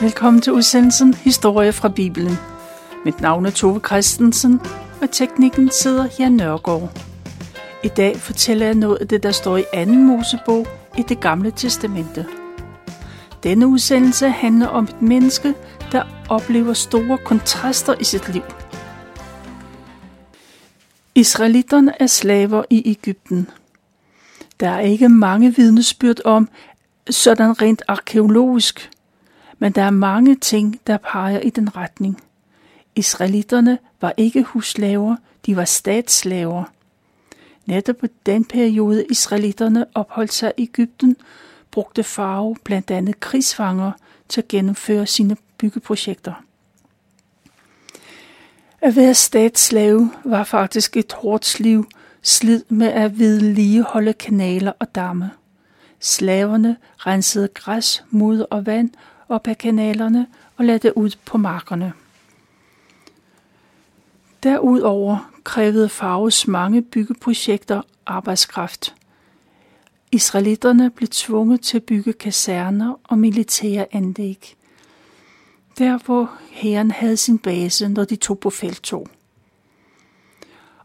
Velkommen til udsendelsen Historie fra Bibelen. Mit navn er Tove Christensen, og teknikken sidder Jan Nørgaard. I dag fortæller jeg noget af det, der står i anden Mosebog i det gamle testamente. Denne udsendelse handler om et menneske, der oplever store kontraster i sit liv. Israelitterne er slaver i Ægypten. Der er ikke mange vidnesbyrd om, sådan rent arkeologisk, men der er mange ting, der peger i den retning. Israelitterne var ikke huslaver, de var statsslaver. Netop på den periode, israelitterne opholdt sig i Ægypten, brugte Farao blandt andet krigsfanger til at gennemføre sine byggeprojekter. At være statsslave var faktisk et hårdt liv, slid med at vedligeholde kanaler og damme. Slaverne rensede græs, mudder og vand op ad kanalerne og lade det ud på markerne. Derudover krævede Faros mange byggeprojekter arbejdskraft. Israelitterne blev tvunget til at bygge kaserner og militære anlæg. Der hvor herren havde sin base, når de tog på feltog.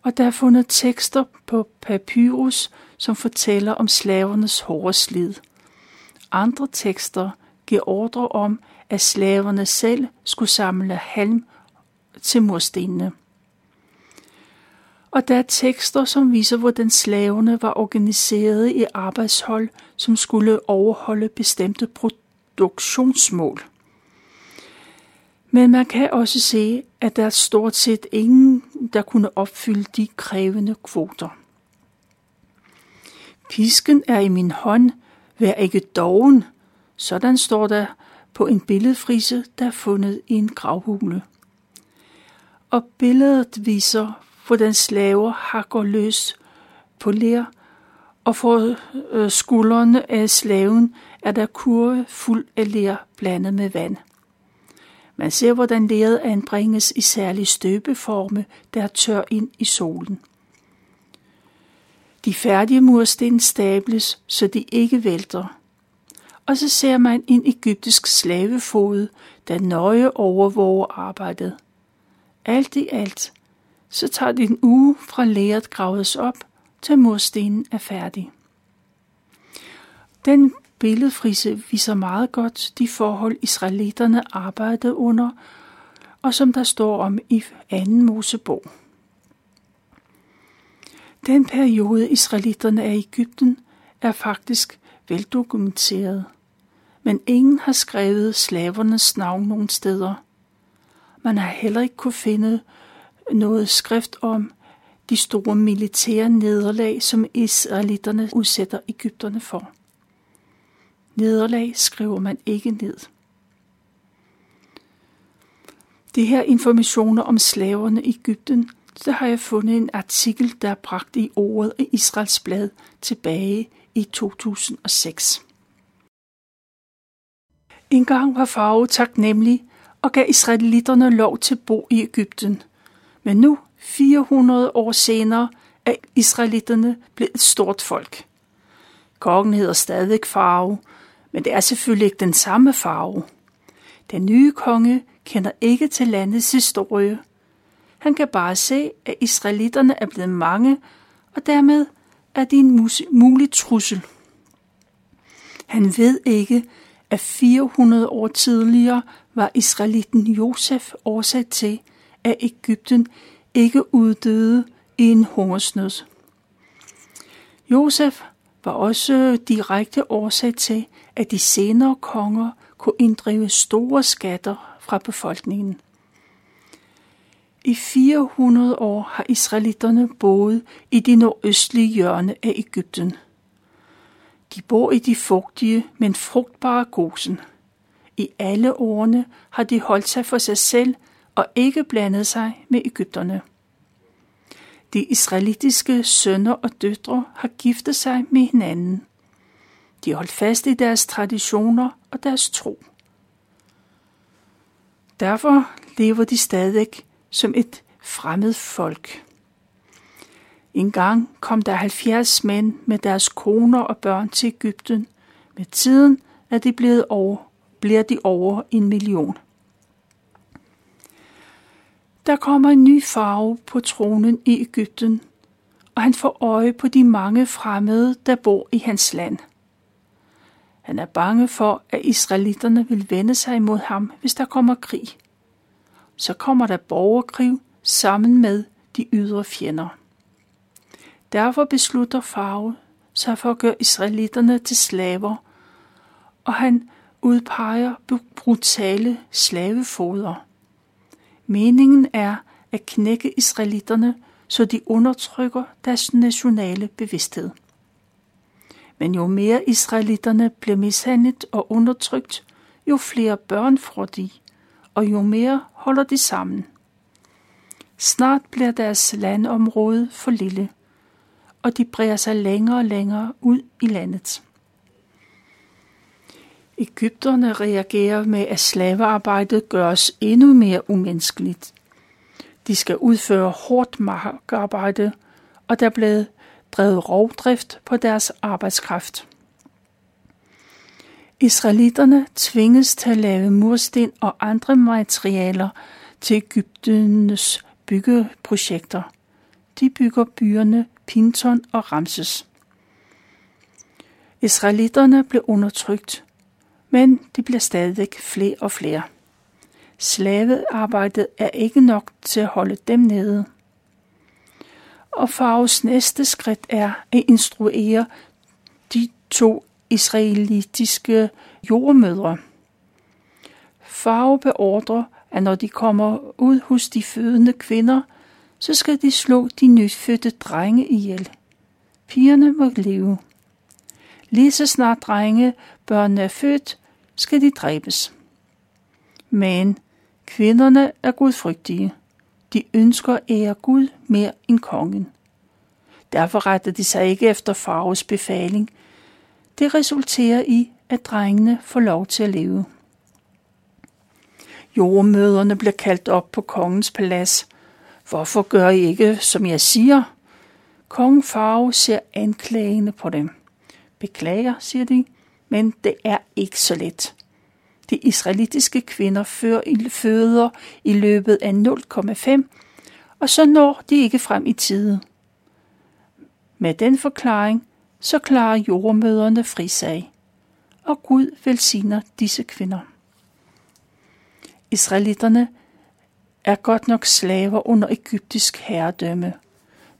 Og der er fundet tekster på papyrus, som fortæller om slavernes hårde slid. Andre tekster giver ordre om, at slaverne selv skulle samle halm til murstenene. Og der er tekster, som viser, hvordan slaverne var organiseret i arbejdshold, som skulle overholde bestemte produktionsmål. Men man kan også se, at der er stort set ingen, der kunne opfylde de krævende kvoter. Pisken er i min hånd, vær ikke doven. Sådan står der på en billedfrise, der er fundet i en gravhule. Og billedet viser, hvordan slaver hakker løs på ler, og for øh, skuldrene af slaven er der kurve fuld af ler blandet med vand. Man ser, hvordan leret anbringes i særlig støbeforme, der tør ind i solen. De færdige mursten stables, så de ikke vælter. Og så ser man en egyptisk slavefod, der nøje overvåger arbejdet. Alt i alt, så tager det en uge fra læret graves op, til murstenen er færdig. Den billedfrise viser meget godt de forhold, israelitterne arbejdede under, og som der står om i anden Mosebog. Den periode, israelitterne er i Ægypten, er faktisk veldokumenteret, men ingen har skrevet slavernes navn nogen steder. Man har heller ikke kunne finde noget skrift om de store militære nederlag, som israelitterne udsætter Ægypterne for. Nederlag skriver man ikke ned. De her informationer om slaverne i Ægypten så har jeg fundet en artikel, der er bragt i ordet i Israels blad tilbage i 2006. Engang var farve taknemmelig og gav israelitterne lov til at bo i Ægypten. Men nu, 400 år senere, er israelitterne blevet et stort folk. Kongen hedder stadig farve, men det er selvfølgelig ikke den samme farve. Den nye konge kender ikke til landets historie, han kan bare se, at israelitterne er blevet mange, og dermed er de en mulig trussel. Han ved ikke, at 400 år tidligere var israelitten Josef årsag til, at Ægypten ikke uddøde i en hungersnød. Josef var også direkte årsag til, at de senere konger kunne inddrive store skatter fra befolkningen. I 400 år har israelitterne boet i det nordøstlige hjørne af Ægypten. De bor i de fugtige, men frugtbare gosen. I alle årene har de holdt sig for sig selv og ikke blandet sig med Ægypterne. De israelitiske sønner og døtre har giftet sig med hinanden. De holdt fast i deres traditioner og deres tro. Derfor lever de stadig som et fremmed folk. En gang kom der 70 mænd med deres koner og børn til Ægypten. Med tiden er de blevet over, bliver de over en million. Der kommer en ny farve på tronen i Ægypten, og han får øje på de mange fremmede, der bor i hans land. Han er bange for, at israelitterne vil vende sig imod ham, hvis der kommer krig. Så kommer der borgerkrig sammen med de ydre fjender. Derfor beslutter Farve sig for at gøre israelitterne til slaver, og han udpeger brutale slavefoder. Meningen er at knække israelitterne, så de undertrykker deres nationale bevidsthed. Men jo mere israelitterne bliver mishandlet og undertrykt, jo flere børn får de, og jo mere holder de sammen. Snart bliver deres landområde for lille, og de breder sig længere og længere ud i landet. Ægypterne reagerer med, at slavearbejdet gøres endnu mere umenneskeligt. De skal udføre hårdt markarbejde, og der blev drevet rovdrift på deres arbejdskraft. Israelitterne tvinges til at lave mursten og andre materialer til Ægyptenes byggeprojekter. De bygger byerne Pinton og Ramses. Israelitterne blev undertrykt, men de bliver stadig flere og flere. Slavearbejdet er ikke nok til at holde dem nede. Og Faros næste skridt er at instruere de to israelitiske jordmødre. Farve beordrer, at når de kommer ud hos de fødende kvinder, så skal de slå de nyfødte drenge ihjel. Pigerne må leve. Lige så snart drenge børnene er født, skal de dræbes. Men kvinderne er gudfrygtige. De ønsker at ære Gud mere end kongen. Derfor retter de sig ikke efter farves befaling. Det resulterer i, at drengene får lov til at leve. Jordmøderne bliver kaldt op på kongens palads. Hvorfor gør I ikke, som jeg siger? Kong Farve ser anklagende på dem. Beklager, siger de, men det er ikke så let. De israelitiske kvinder føder i løbet af 0,5, og så når de ikke frem i tide. Med den forklaring, så klarer jordmøderne frisag, og Gud velsigner disse kvinder. Israelitterne er godt nok slaver under egyptisk herredømme,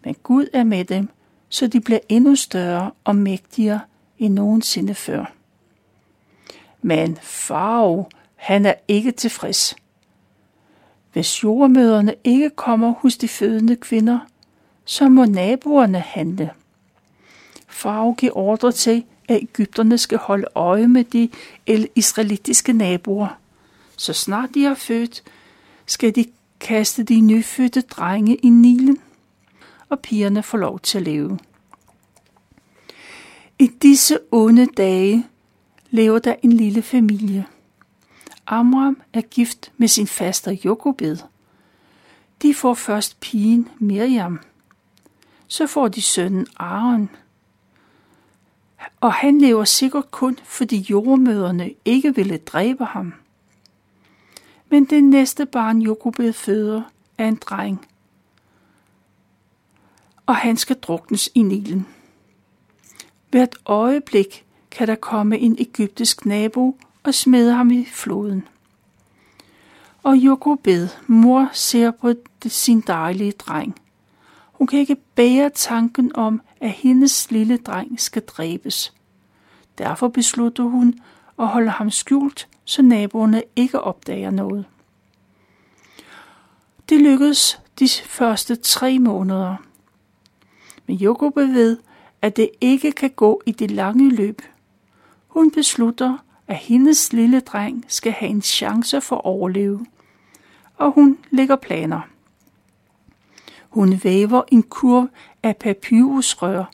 men Gud er med dem, så de bliver endnu større og mægtigere end nogensinde før. Men Farao, han er ikke tilfreds. Hvis jordmøderne ikke kommer hos de fødende kvinder, så må naboerne handle. Farao giver ordre til, at Ægypterne skal holde øje med de israelitiske naboer. Så snart de har født, skal de kaste de nyfødte drenge i Nilen, og pigerne får lov til at leve. I disse onde dage lever der en lille familie. Amram er gift med sin faster Jokobed. De får først pigen Miriam. Så får de sønnen Aaron. Og han lever sikkert kun, fordi jordmøderne ikke ville dræbe ham. Men det næste barn Jokobed føder er en dreng. Og han skal druknes i Nilen. Hvert øjeblik kan der komme en egyptisk nabo og smide ham i floden. Og Jokobed, mor, ser på sin dejlige dreng. Hun kan ikke bære tanken om, at hendes lille dreng skal dræbes. Derfor beslutter hun at holde ham skjult, så naboerne ikke opdager noget. Det lykkedes de første tre måneder. Men Jokobed ved, at det ikke kan gå i det lange løb. Hun beslutter, at hendes lille dreng skal have en chance for at overleve, og hun lægger planer. Hun væver en kurv af papyrusrør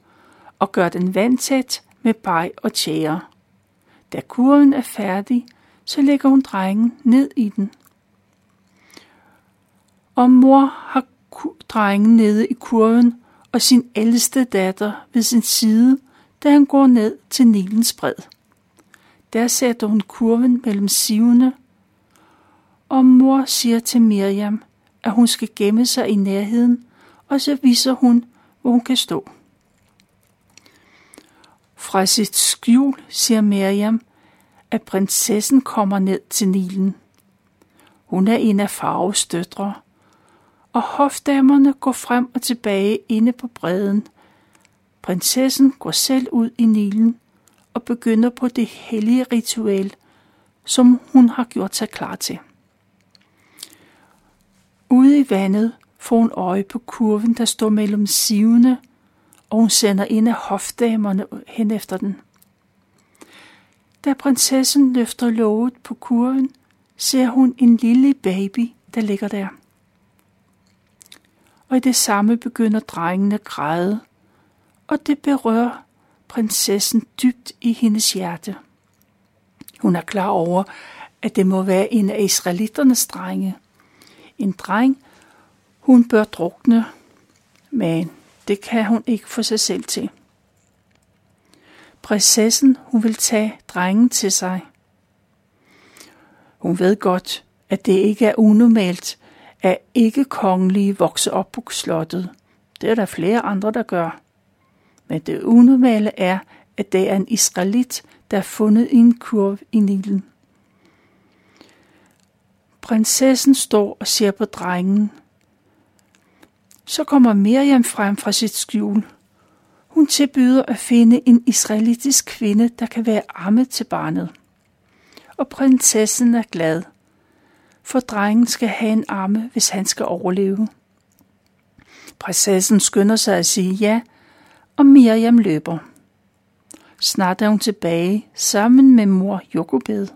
og gør den vandtæt med bag og tjære. Da kurven er færdig, så lægger hun drengen ned i den. Og mor har drengen nede i kurven og sin ældste datter ved sin side, da han går ned til Nilens bred. der sætter hun kurven mellem sivene, og mor siger til Miriam, at hun skal gemme sig i nærheden, og så viser hun, hvor hun kan stå. Fra sit skjul siger Miriam, at prinsessen kommer ned til Nilen. Hun er en af Faros døtre, og hofdamerne går frem og tilbage inde på bredden. Prinsessen går selv ud i Nilen og begynder på det hellige ritual, som hun har gjort sig klar til. Ude i vandet får hun øje på kurven, der står mellem sivene, og hun sender en af hofdamerne hen efter den. Da prinsessen løfter låget på kurven, ser hun en lille baby, der ligger der. Og i det samme begynder drengene at græde, og det berører prinsessen dybt i hendes hjerte. Hun er klar over, at det må være en af israeliternes drenge. En dreng, hun bør drukne, men det kan hun ikke få sig selv til. Prinsessen, hun vil tage drengen til sig. Hun ved godt, at det ikke er unormalt, at ikke kongelige vokser op på slottet. Det er der flere andre, der gør. Men det unormale er, at det er en israelit, der er fundet i en kurv i Nilen. Prinsessen står og ser på drengen. Så kommer Miriam frem fra sit skjul. Hun tilbyder at finde en israelitisk kvinde, der kan være amme til barnet. Og prinsessen er glad, for drengen skal have en amme, hvis han skal overleve. Prinsessen skynder sig at sige ja, og Miriam løber. Snart er hun tilbage sammen med mor Jokobed.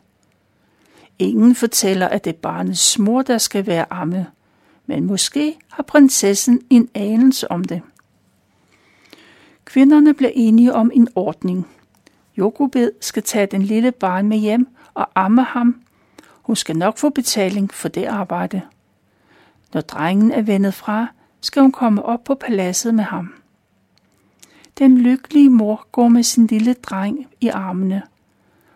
Ingen fortæller, at det er barnets mor, der skal være amme, men måske har prinsessen en anelse om det. Kvinderne blev enige om en ordning. Jokobed skal tage den lille barn med hjem og amme ham. Hun skal nok få betaling for det arbejde. Når drengen er vendet fra, skal hun komme op på paladset med ham. Den lykkelige mor går med sin lille dreng i armene.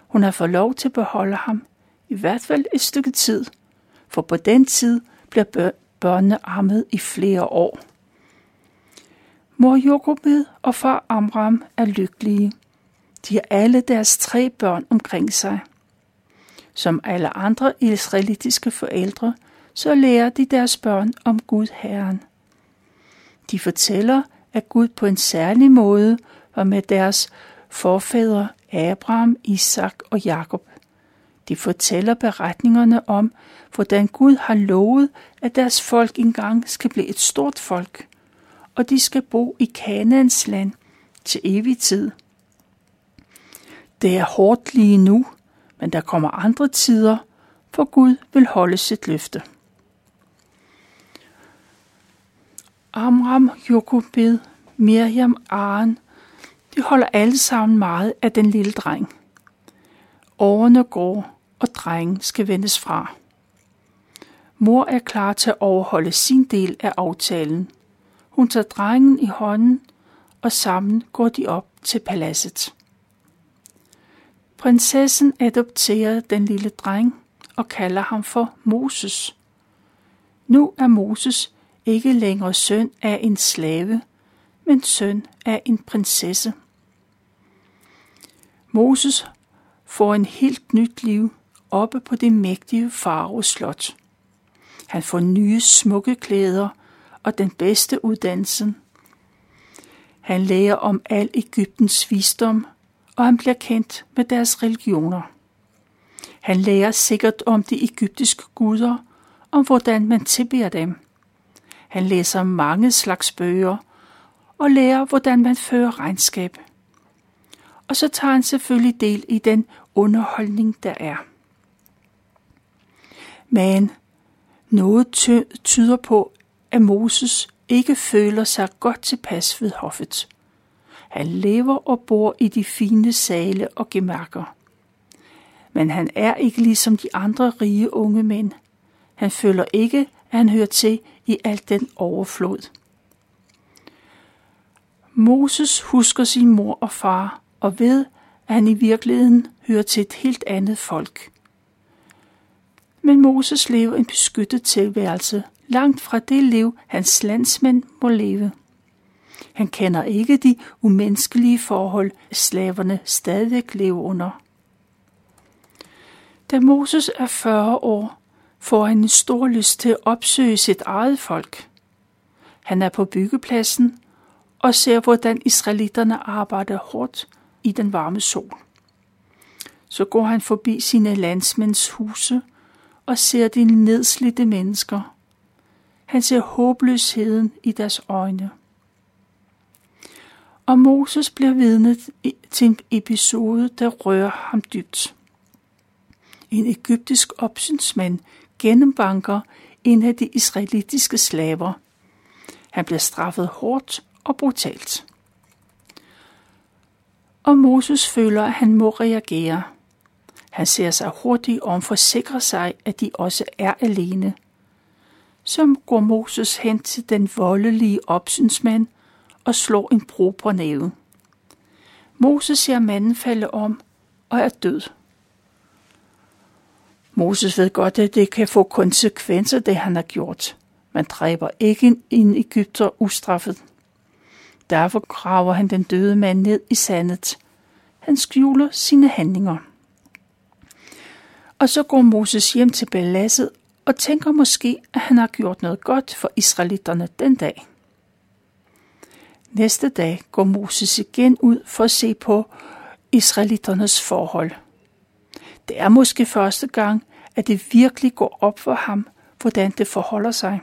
Hun har fået lov til at beholde ham, i hvert fald et stykke tid, for på den tid bliver børnene ammet i flere år. Mor Jokobed og far Amram er lykkelige. De har alle deres tre børn omkring sig. Som alle andre israelitiske forældre, så lærer de deres børn om Gud Herren. De fortæller, at Gud på en særlig måde var med deres forfædre Abraham, Isak og Jakob. De fortæller beretningerne om, hvordan Gud har lovet, at deres folk engang skal blive et stort folk, og de skal bo i Kanaans land til evig tid. Det er hårdt lige nu, men der kommer andre tider, for Gud vil holde sit løfte. Amram, Jokobed, Miriam, Aaron, de holder alle sammen meget af den lille dreng. Årene går, og drengen skal vendes fra. Mor er klar til at overholde sin del af aftalen. Hun tager drengen i hånden, og sammen går de op til paladset. Prinsessen adopterer den lille dreng og kalder ham for Moses. Nu er Moses ikke længere søn af en slave, men søn af en prinsesse. Moses får en helt nyt liv oppe på det mægtige Faros slot. Han får nye smukke klæder og den bedste uddannelse. Han lærer om al Ægyptens visdom, og han bliver kendt med deres religioner. Han lærer sikkert om de egyptiske guder, om hvordan man tilbeder dem. Han læser mange slags bøger og lærer, hvordan man fører regnskab. Og så tager han selvfølgelig del i den underholdning, der er. Men noget tyder på, at Moses ikke føler sig godt tilpas ved hoffet. Han lever og bor i de fine sale og gemakker. Men han er ikke ligesom de andre rige unge mænd. Han føler ikke, at han hører til i alt den overflod. Moses husker sin mor og far og ved, at han i virkeligheden hører til et helt andet folk. Men Moses lever en beskyttet tilværelse, langt fra det liv, hans landsmænd må leve. Han kender ikke de umenneskelige forhold, slaverne stadig lever under. Da Moses er 40 år, får han en stor lyst til at opsøge sit eget folk. Han er på byggepladsen og ser, hvordan israelitterne arbejder hårdt i den varme sol. Så går han forbi sine landsmænds huse og ser de nedslidte mennesker. Han ser håbløsheden i deres øjne. Og Moses bliver vidne til en episode, der rører ham dybt. En egyptisk opsynsmand gennembanker en af de israelitiske slaver. Han bliver straffet hårdt og brutalt. Og Moses føler, at han må reagere. Han ser sig hurtigt om for at sikre sig, at de også er alene. Så går Moses hen til den voldelige opsynsmand og slår en bro på næven. Moses ser manden falde om og er død. Moses ved godt, at det kan få konsekvenser, det han har gjort. Man dræber ikke en Ægypter ustraffet. Derfor graver han den døde mand ned i sandet. Han skjuler sine handlinger. Og så går Moses hjem til paladset og tænker måske, at han har gjort noget godt for israelitterne den dag. Næste dag går Moses igen ud for at se på israelitternes forhold. Det er måske første gang, at det virkelig går op for ham, hvordan det forholder sig.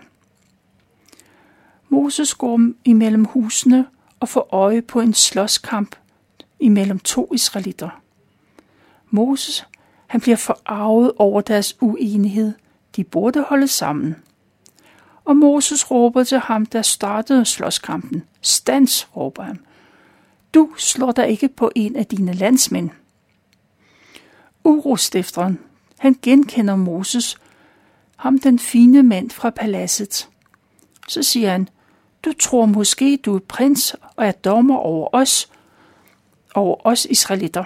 Moses går imellem husene og får øje på en slåskamp imellem to israelitter. Moses han bliver forarvet over deres uenighed. De burde holde sammen. Og Moses råber til ham, der startede slåskampen. Stans, råber han. Du slår dig ikke på en af dine landsmænd. Urostifteren, han genkender Moses, ham den fine mand fra paladset. Så siger han, du tror måske, du er prins og er dommer over os, over os israelitter.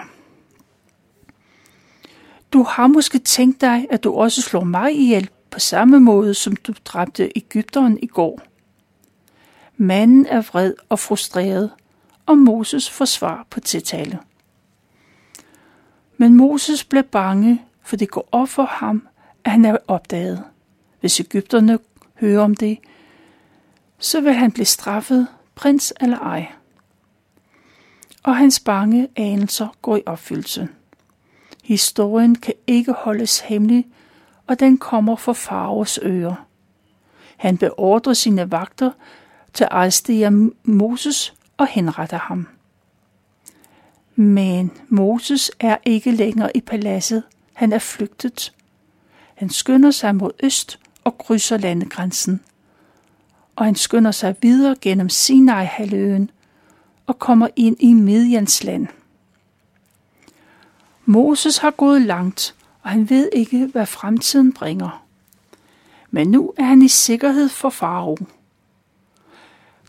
Du har måske tænkt dig, at du også slår mig ihjel på samme måde, som du dræbte Ægypteren i går. Manden er vred og frustreret, og Moses får svar på tiltale. Men Moses bliver bange, for det går op for ham, at han er opdaget. Hvis Ægypterne hører om det, så vil han blive straffet, prins eller ej. Og hans bange anelser går i opfyldelse. Historien kan ikke holdes hemmelig, og den kommer for Faros ører. Han beordrer sine vagter til at arrestere Moses og henretter ham. Men Moses er ikke længere i paladset. Han er flygtet. Han skynder sig mod øst og krydser landegrænsen. Og han skynder sig videre gennem Sinai-halvøen og kommer ind i Midjans land. Moses har gået langt, og han ved ikke, hvad fremtiden bringer. Men nu er han i sikkerhed for farao.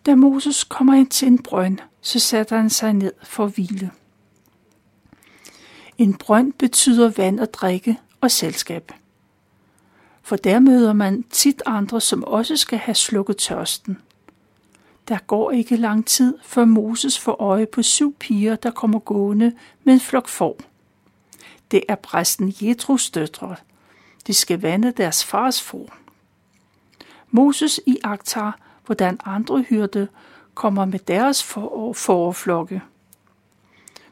Da Moses kommer ind til en brønd, så sætter han sig ned for at hvile. En brønd betyder vand og drikke og selskab. For der møder man tit andre, som også skal have slukket tørsten. Der går ikke lang tid, før Moses får øje på syv piger, der kommer gående med en flok får. Det er præsten Jetrus døtre. De skal vande deres fars for. Moses i Aktar, hvordan andre hyrde kommer med deres forflokke.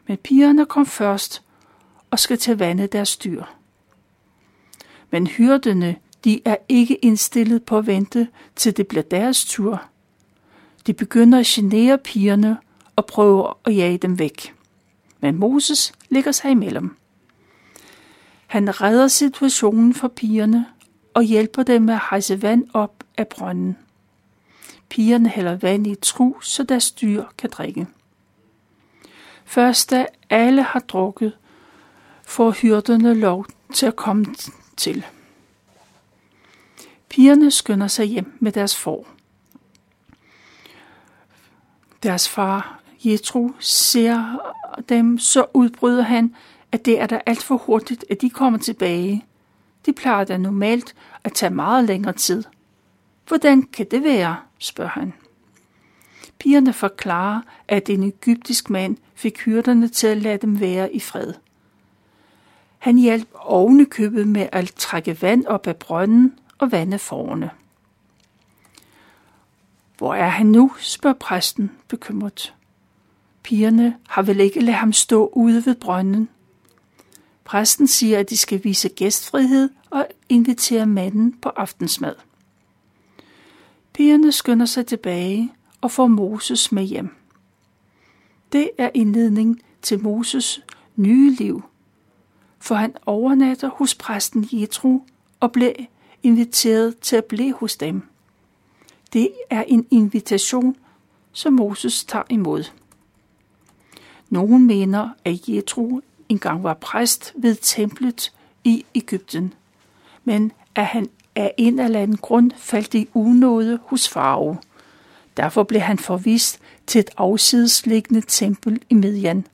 Men pigerne kom først og skal til vande deres dyr. Men hyrdene, de er ikke indstillet på at vente, til det bliver deres tur. De begynder at genere pigerne og prøver at jage dem væk. Men Moses ligger sig imellem. Han redder situationen for pigerne og hjælper dem med at hejse vand op af brønden. Pigerne hælder vand i tru, så deres dyr kan drikke. Først da alle har drukket, får hyrderne lov til at komme til. Pigerne skynder sig hjem med deres får. Deres far, Jetro, ser dem, så udbryder han, at det er der alt for hurtigt, at de kommer tilbage. De plejer da normalt at tage meget længere tid. Hvordan kan det være, spørger han. Pigerne forklarer, at en egyptisk mand fik hyrderne til at lade dem være i fred. Han hjalp ovenikøbet med at trække vand op af brønden og vande forne. Hvor er han nu, spørger præsten bekymret. Pigerne har vel ikke ladet ham stå ude ved brønden. Præsten siger, at de skal vise gæstfrihed og invitere manden på aftensmad. Pigerne skynder sig tilbage og får Moses med hjem. Det er indledning til Moses nye liv, for han overnatter hos præsten Jethro og bliver inviteret til at blive hos dem. Det er en invitation, som Moses tager imod. Nogen mener, at Jethro engang var præst ved templet i Ægypten, men at han af en eller anden grund faldt i unåde hos farve. Derfor blev han forvist til et afsidesliggende tempel i Median.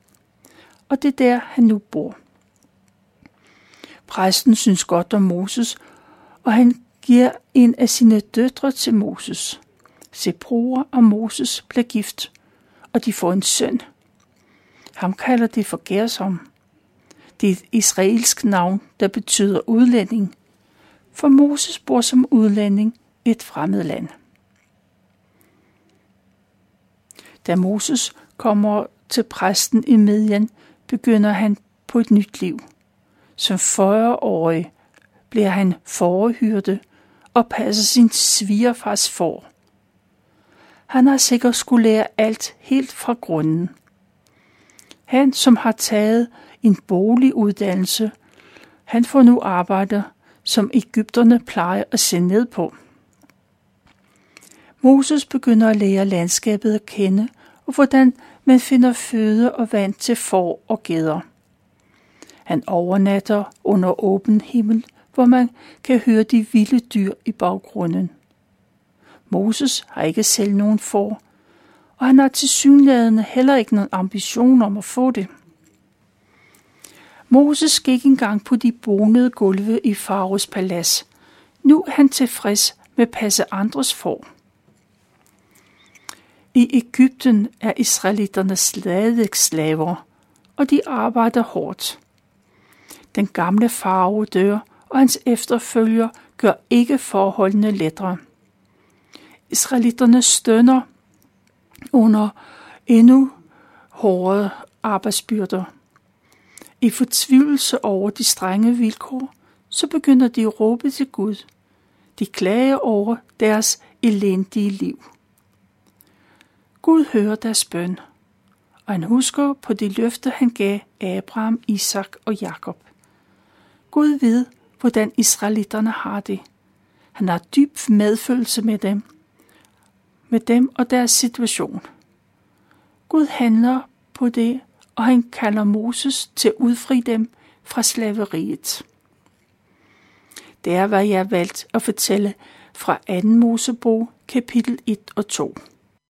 Og det er der, han nu bor. Præsten synes godt om Moses, og han giver en af sine døtre til Moses. Seprua og Moses bliver gift, og de får en søn. Ham kalder de for Gersom. Det er et israelsk navn, der betyder udlænding, for Moses bor som udlænding i et fremmed land. Da Moses kommer til præsten i Midian, begynder han på et nyt liv. Som 40-årig bliver han forhyrte og passer sin svigerfars for. Han har sikkert skulle lære alt helt fra grunden. Han, som har taget en boliguddannelse, han får nu arbejde, som Ægypterne plejer at se ned på. Moses begynder at lære landskabet at kende, og hvordan man finder føde og vand til får og geder. Han overnatter under åben himmel, hvor man kan høre de vilde dyr i baggrunden. Moses har ikke selv nogen får, og han har til synlædende heller ikke nogen ambition om at få det. Moses gik engang på de bonede gulve i Faros palads. Nu er han tilfreds med at passe andres får. I Ægypten er israelitterne stadig slaver, og de arbejder hårdt. Den gamle farve dør, og hans efterfølger gør ikke forholdene lettere. Israelitterne stønner under endnu hårdere arbejdsbyrder. I fortvivlelse over de strenge vilkår, så begynder de at råbe til Gud. De klager over deres elendige liv. Gud hører deres bøn, og han husker på de løfter, han gav Abraham, Isak og Jakob. Gud ved, hvordan israelitterne har det. Han har dyb medfølelse med dem, med dem og deres situation. Gud handler på det, og han kalder Moses til at udfri dem fra slaveriet. Det er, hvad jeg har valgt at fortælle fra 2. Mosebog, kapitel 1 og 2.